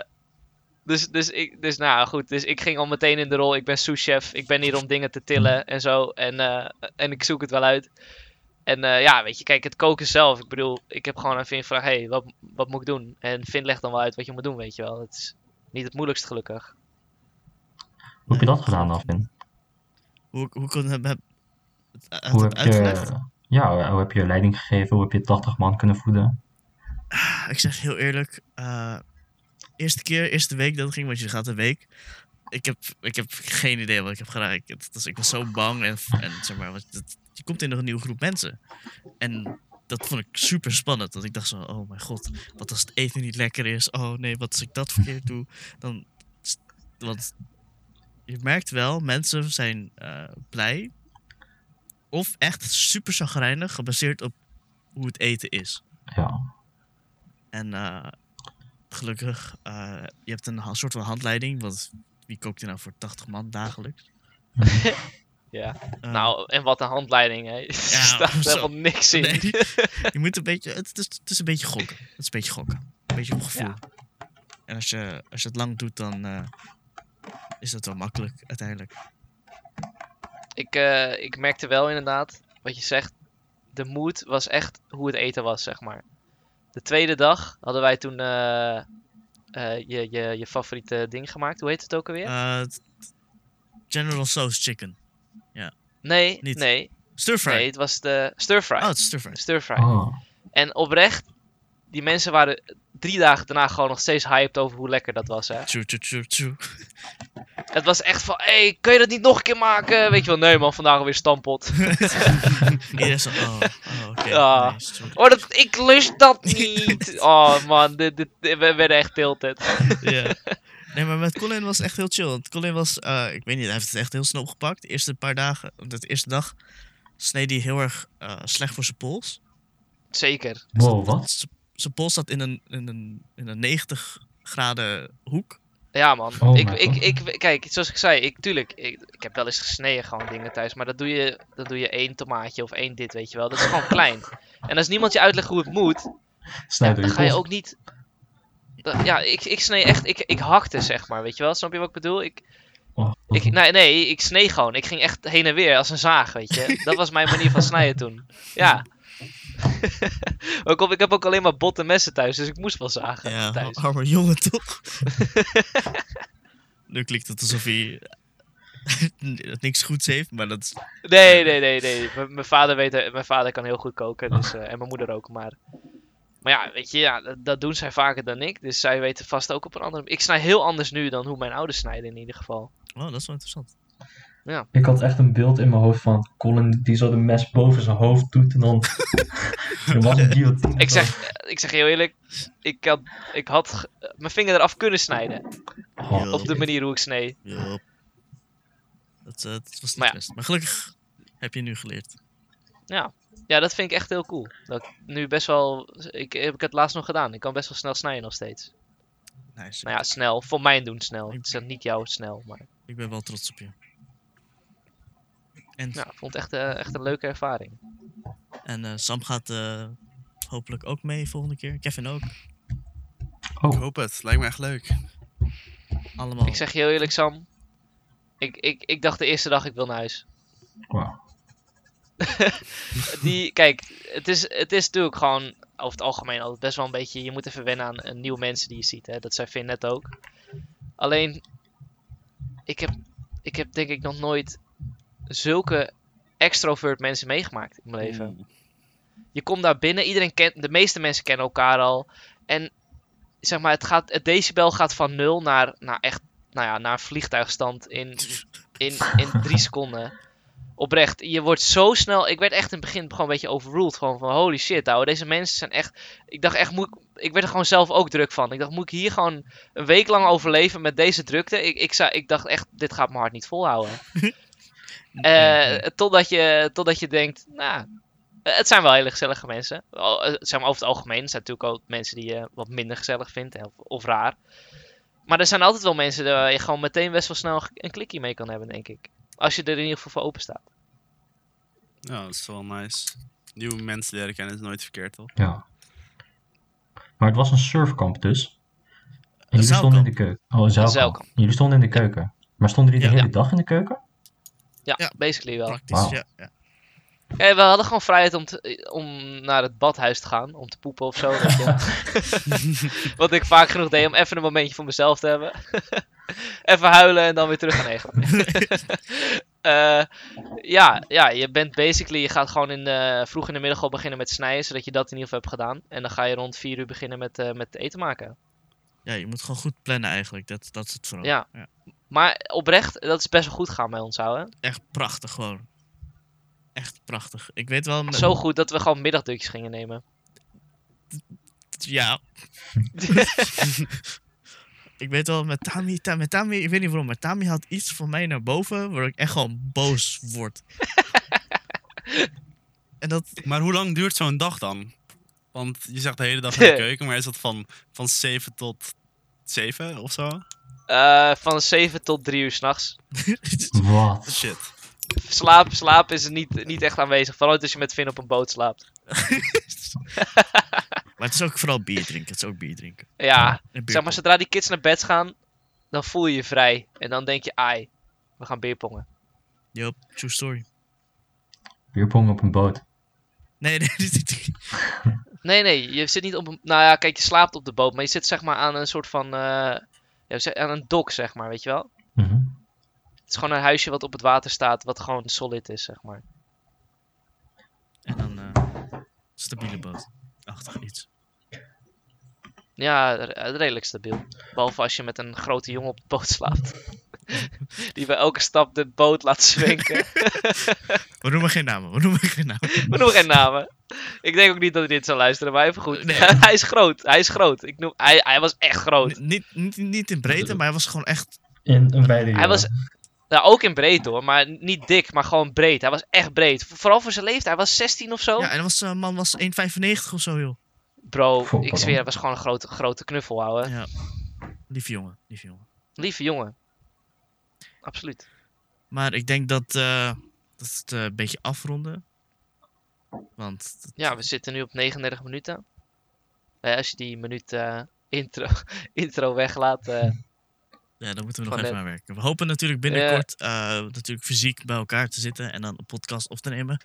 dus, dus, ik, dus nou goed, dus ik ging al meteen in de rol. Ik ben sous-chef. Ik ben hier om dingen te tillen en zo. En, eh, en ik zoek het wel uit. En eh, ja, weet je, kijk, het koken zelf. Ik bedoel, ik heb gewoon aan Vin gevraagd: hey, wat, wat moet ik doen? En Vin legt dan wel uit wat je moet doen, weet je wel. Het is niet het moeilijkst, gelukkig. Hoe heb je dat gedaan dan, Vin? Hoe, hoe kon het Hoe heb uitgelegd? je, ja, hoe heb je leiding gegeven? Hoe heb je 80 man kunnen voeden? Ik zeg heel eerlijk, eh, eerste keer, eerste week dat het ging, want je gaat een week. Ik heb, ik heb geen idee wat ik heb gedaan. Ik, was- ik was zo bang en, en zeg maar, je komt in een nieuwe groep mensen. En dat vond ik super spannend. Dat ik dacht zo, oh mijn god, wat als het eten niet lekker is? Oh nee, wat als ik dat verkeerd doe? Dan, want je merkt wel, mensen zijn eh, blij. Of echt super chagrijnig, gebaseerd op hoe het eten is. Ja, En eh, gelukkig, eh, je hebt een soort van handleiding. Want wie kookt er nou voor 80 man dagelijks? Ja. Eh, nou, en wat een handleiding, hè? Er staat zo. helemaal niks in. nee, je moet een beetje, het is, het is een beetje gokken. Het is een beetje gokken. Een beetje een gevoel. Ja. En als je, als je het lang doet, dan eh, is dat wel makkelijk uiteindelijk. Ik, eh, ik merkte wel inderdaad, wat je zegt, de mood was echt hoe het eten was, zeg maar. De tweede dag hadden wij toen eh, je, je, je favoriete ding gemaakt. Hoe heet het ook alweer? Eh, General Sauce Chicken. nee, niet. nee, Stir fry. nee, het was de stir fry. Oh, het is stir fry. Stir fry. oh, En oprecht, die mensen waren drie dagen daarna gewoon nog steeds hyped over hoe lekker dat was, hè. Het was echt van, hé, hey, kun je dat niet nog een keer maken? Weet je wel, nee man, vandaag alweer stampot. Iedereen zo, oh, oh oké. Ja. nee, sorry. Oh, dat, ik lust dat niet. Oh man, dit, dit, we werden echt tilted. Ja. Nee, maar met Colin was het echt heel chill. Want Colin was, eh, ik weet niet, hij heeft het echt heel snel opgepakt. De eerste paar dagen, de eerste dag, sneed hij heel erg eh, slecht voor zijn pols. Zeker. wow, wat? Zijn pols zat in een, in, een, in een 90 graden hoek. Ja man, Oh ik, ik, ik, kijk, zoals ik zei, ik, tuurlijk, ik, ik heb wel eens gesneden gewoon dingen thuis, maar dat doe, je, dat doe je één tomaatje of één dit, weet je wel. Dat is gewoon klein. En als niemand je uitlegt hoe het moet, ja, dan ga je ook niet... dat- ja, ik, ik snee echt, ik, ik hakte zeg maar, weet je wel. Snap je wat ik bedoel? Ik, Oh, ik, nee, nee, ik snee gewoon. Ik ging echt heen en weer als een zaag, weet je. Dat was mijn manier van snijden toen. Ja. ook op, ik heb ook alleen maar botte messen thuis, dus ik moest wel zagen Ja, thuis. armer jongen toch? nu klinkt het alsof hij niks goeds heeft, maar dat is... Nee, nee, nee, nee. M- Mijn vader, weet, mijn vader kan heel goed koken, dus, eh, en mijn moeder ook. Maar, maar ja, weet je, ja, dat, dat doen zij vaker dan ik. Dus zij weten vast ook op een andere... Ik snij heel anders nu dan hoe mijn ouders snijden in ieder geval. Oh, dat is wel interessant. Ik had echt een beeld in mijn hoofd van Colin die zo de mes boven zijn hoofd doet en dan... er was een guillotine. Ik zeg, eh, ik zeg heel eerlijk, ik had, ik had mijn vinger eraf kunnen snijden. Oh, Op de manier hoe ik snee. Ja. Dat, eh, dat was niet Maar ja. best. Maar gelukkig heb je nu geleerd. Ja. Ja, dat vind ik echt heel cool. Dat ik nu best wel. Ik heb ik het laatst nog gedaan. Ik kan best wel snel snijden nog steeds. Nice. Nou ja, snel. Voor mijn doen snel. Het is niet jouw snel, maar. Ik ben wel trots op je. En, Ja, ik vond het echt, eh, echt een leuke ervaring. en eh, Sam gaat eh, hopelijk ook mee volgende keer. Kevin ook. Ik Oh, hoop het. Lijkt me echt leuk. Allemaal. Ik zeg je heel eerlijk, Sam. Ik, ik, ik dacht de eerste dag ik wil naar huis. wauw. Die, kijk, het is, het is natuurlijk gewoon over het algemeen altijd best wel een beetje. Je moet even wennen aan eh, nieuwe mensen die je ziet. Hè? Dat zei Finn net ook. Alleen, ik heb, ik heb denk ik nog nooit zulke extrovert mensen meegemaakt in mijn leven. Oeh. Je komt daar binnen, iedereen kent, de meeste mensen kennen elkaar al. En zeg maar, het, gaat, het decibel gaat van nul naar, naar echt, nou ja, naar vliegtuigstand in, in, in drie seconden. Oprecht, je wordt zo snel. Ik werd echt in het begin gewoon een beetje overruled. Gewoon van holy shit, ouwe. Deze mensen zijn echt. Ik dacht echt, moet ik, ik werd er gewoon zelf ook druk van. Ik dacht, moet ik hier gewoon een week lang overleven met deze drukte? Ik, ik, zou, ik dacht echt, dit gaat mijn hart niet volhouden. Eh, totdat, je, totdat je denkt, nou, het zijn wel hele gezellige mensen. Al- eh, Zeg maar over het algemeen. Er zijn natuurlijk ook mensen die je wat minder gezellig vindt of, of raar. Maar er zijn altijd wel mensen waar je gewoon meteen best wel snel een klikje mee kan hebben, denk ik. Als je er in ieder geval voor open staat. Ja, dat is wel nice. Nieuwe mensen leren kennen is nooit verkeerd, toch? Ja. Maar het was een surfkamp dus. En jullie stonden in de keuken. Oh, een zeilkamp. Jullie stonden in de keuken. Maar stonden jullie de Ja. hele dag in de keuken? Ja, Ja. basically wel. Praktisch, ja. ja. Eh, we hadden gewoon vrijheid om, te- om naar het badhuis te gaan. Om te poepen of zo. weet je. Wat ik vaak genoeg deed om even een momentje voor mezelf te hebben. even huilen en dan weer terug gaan egen. Eh, ja, ja, je bent basically, je gaat gewoon in de, vroeg in de middag al beginnen met snijden, zodat je dat in ieder geval hebt gedaan. En dan ga je rond 4 uur beginnen met, eh, met eten maken. Ja, je moet gewoon goed plannen eigenlijk. Dat, dat is het vooral. Ja. Maar oprecht, dat is best wel goed gaan bij ons, houden. Echt prachtig gewoon. Echt prachtig. Ik weet wel... met- Zo goed dat we gewoon middagdutjes gingen nemen. Ja. ik weet wel, met Tami, Ta- met Tami, ik weet niet waarom, maar Tami had iets van mij naar boven, waar ik echt gewoon boos word. en dat, Maar hoe lang duurt zo'n dag dan? Want je zegt de hele dag in de keuken, maar is dat van, van 7 tot 7 of zo? Eh, van 7 tot 3 uur s'nachts. Wat? Shit. Slaap, slaap is niet, niet echt aanwezig. Vooral niet als je met Finn op een boot slaapt. maar het is ook vooral bier drinken, het is ook bier drinken. Ja, zeg maar zodra die kids naar bed gaan, dan voel je je vrij. En dan denk je, ai, we gaan beerpongen. Yup, true story. Bierpong op een boot. Nee, nee, dit is Nee, nee, je zit niet op een... Nou ja, kijk, je slaapt op de boot, maar je zit zeg maar aan een soort van... eh, ja, aan een dok, zeg maar, weet je wel? Mhm. Het is gewoon een huisje wat op het water staat, wat gewoon solid is, zeg maar. En dan eh stabiele boot. Achtig iets. Ja, re- redelijk stabiel. Behalve als je met een grote jongen op de boot slaapt. Die bij elke stap de boot laat zwenken. We noemen geen namen, we noemen geen namen. We noemen geen namen. Ik denk ook niet dat hij dit zal luisteren, maar even goed. Nee. hij is groot, hij is groot. Ik noem, hij, hij was echt groot. Niet, niet, niet in breedte, maar hij was gewoon echt... In een beide Hij was, nou, ook in breed hoor, maar niet dik, maar gewoon breed. Hij was echt breed. Vooral voor zijn leeftijd, hij was 16 of zo. Ja, en was, eh, man was 1,95 of zo, joh. Bro, ik zweer, hij was gewoon een grote, grote knuffel, ouwe. Ja. Lieve jongen, lieve jongen. Lieve jongen. Absoluut. Maar ik denk dat, eh, dat we het eh, een beetje afronden. Want Ja, we zitten nu op 39 minuten. Als je die minuut eh, intro, intro weglaat. ja, daar moeten we nog even aan werken. We hopen natuurlijk binnenkort natuurlijk fysiek bij elkaar te zitten en dan een podcast op te nemen.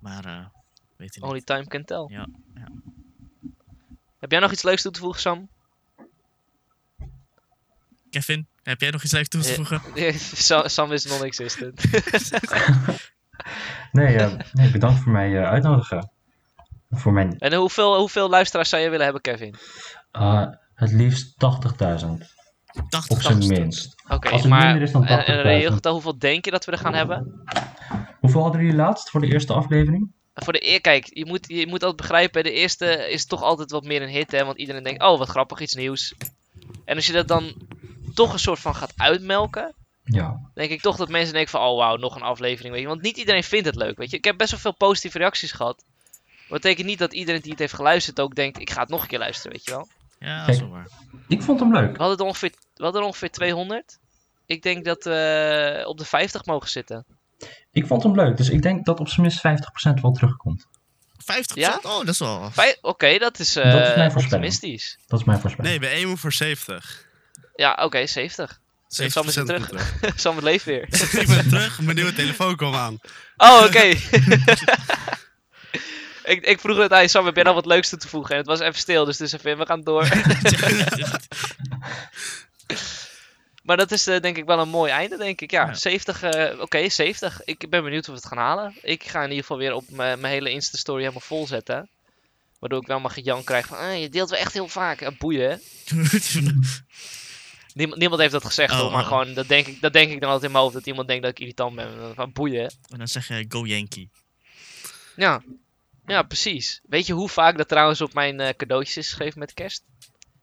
Maar weet je niet. only time can tell. Ja, ja. Heb jij nog iets leuks toe te voegen, Sam? Kevin, heb jij nog iets leuks toe te voegen? Sam, is non-existent. Nee, eh, nee, bedankt voor mij eh, uitnodigen. Voor mijn, en hoeveel, hoeveel luisteraars zou je willen hebben, Kevin? eh, het liefst 80.000. 80 Op zijn minst. Oké, Als het maar minder is dan en, en 80.000. reëel getal, hoeveel denk je dat we er gaan hebben? Hoeveel hadden jullie laatst voor de eerste aflevering? Voor de eer, kijk, je moet, je moet altijd begrijpen, de eerste is toch altijd wat meer een hit, hè? Want iedereen denkt, oh, wat grappig, iets nieuws. En als je dat dan toch een soort van gaat uitmelken, Ja, denk ik toch dat mensen denken van, oh wauw, nog een aflevering, weet je. Want niet iedereen vindt het leuk, weet je. Ik heb best wel veel positieve reacties gehad. Maar dat betekent niet dat iedereen die het heeft geluisterd ook denkt, ik ga het nog een keer luisteren, weet je wel. Ja, dat is wel waar. ik vond hem leuk. We hadden er ongeveer, we hadden er ongeveer 200. Ik denk dat we op de 50 mogen zitten. Ik vond hem leuk, dus ik denk dat op zijn minst 50% wel terugkomt. 50%? Ja? Oh, dat is wel... Oké, dat is eh, Dat is mijn voorspelling. optimistisch. Dat is mijn voorspelling. Nee, bij 1 moet voor 70. Ja, oké, 70. 70% Sam is weer terug. terug. Sam het leeft weer. ik ben terug, mijn nieuwe telefoon kwam aan. Oh, oké. ik, ik vroeg net aan Sam, heb jij nou wat leuks toe te voegen? En het was even stil, dus het is even, we gaan door. maar dat is eh, denk ik wel een mooi einde, denk ik. Ja, Ja. 70, eh, oké, 70. Ik ben benieuwd of we het gaan halen. Ik ga in ieder geval weer op mijn mijn hele Insta-story helemaal vol zetten. Waardoor ik wel maar gejank krijg van, ah, je deelt wel echt heel vaak. Eh, boeien, Niemand, heeft dat gezegd, Oh, hoor, maar oh. gewoon, dat denk, ik, dat denk ik dan altijd in mijn hoofd, dat iemand denkt dat ik irritant ben. Van boeien, en dan zeg je Go Yankee. Ja. ja, precies. Weet je hoe vaak dat trouwens op mijn eh, cadeautjes is geschreven met kerst?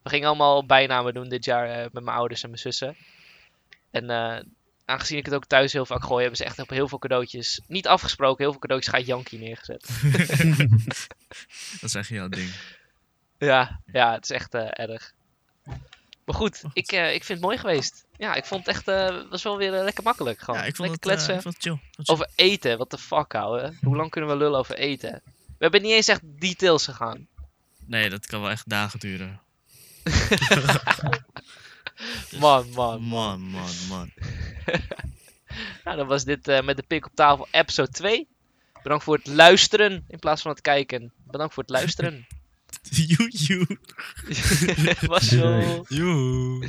We gingen allemaal bijnamen doen dit jaar eh, met mijn ouders en mijn zussen. En eh, aangezien ik het ook thuis heel vaak gooi, hebben ze echt op heel veel cadeautjes, niet afgesproken, heel veel cadeautjes gaat Yankee neergezet. Dat is echt jouw ding. ja, ja, het is echt erg. Maar goed, ik, eh, ik vind het mooi geweest. Ja, ik vond het echt, eh was wel weer eh, lekker makkelijk gewoon. Ja, ik vond lekker het, kletsen. ik vond het chill. Ik vond het chill. Over eten, what the fuck, ouwe. Hoe lang kunnen we lullen over eten? We hebben niet eens echt details gegaan. Nee, dat kan wel echt dagen duren. Man, man. Man, man, man. Nou, dan was dit met de pik op tafel episode 2. Bedankt voor het luisteren in plaats van het kijken. Bedankt voor het luisteren. Joe, joe. was zo. Joe.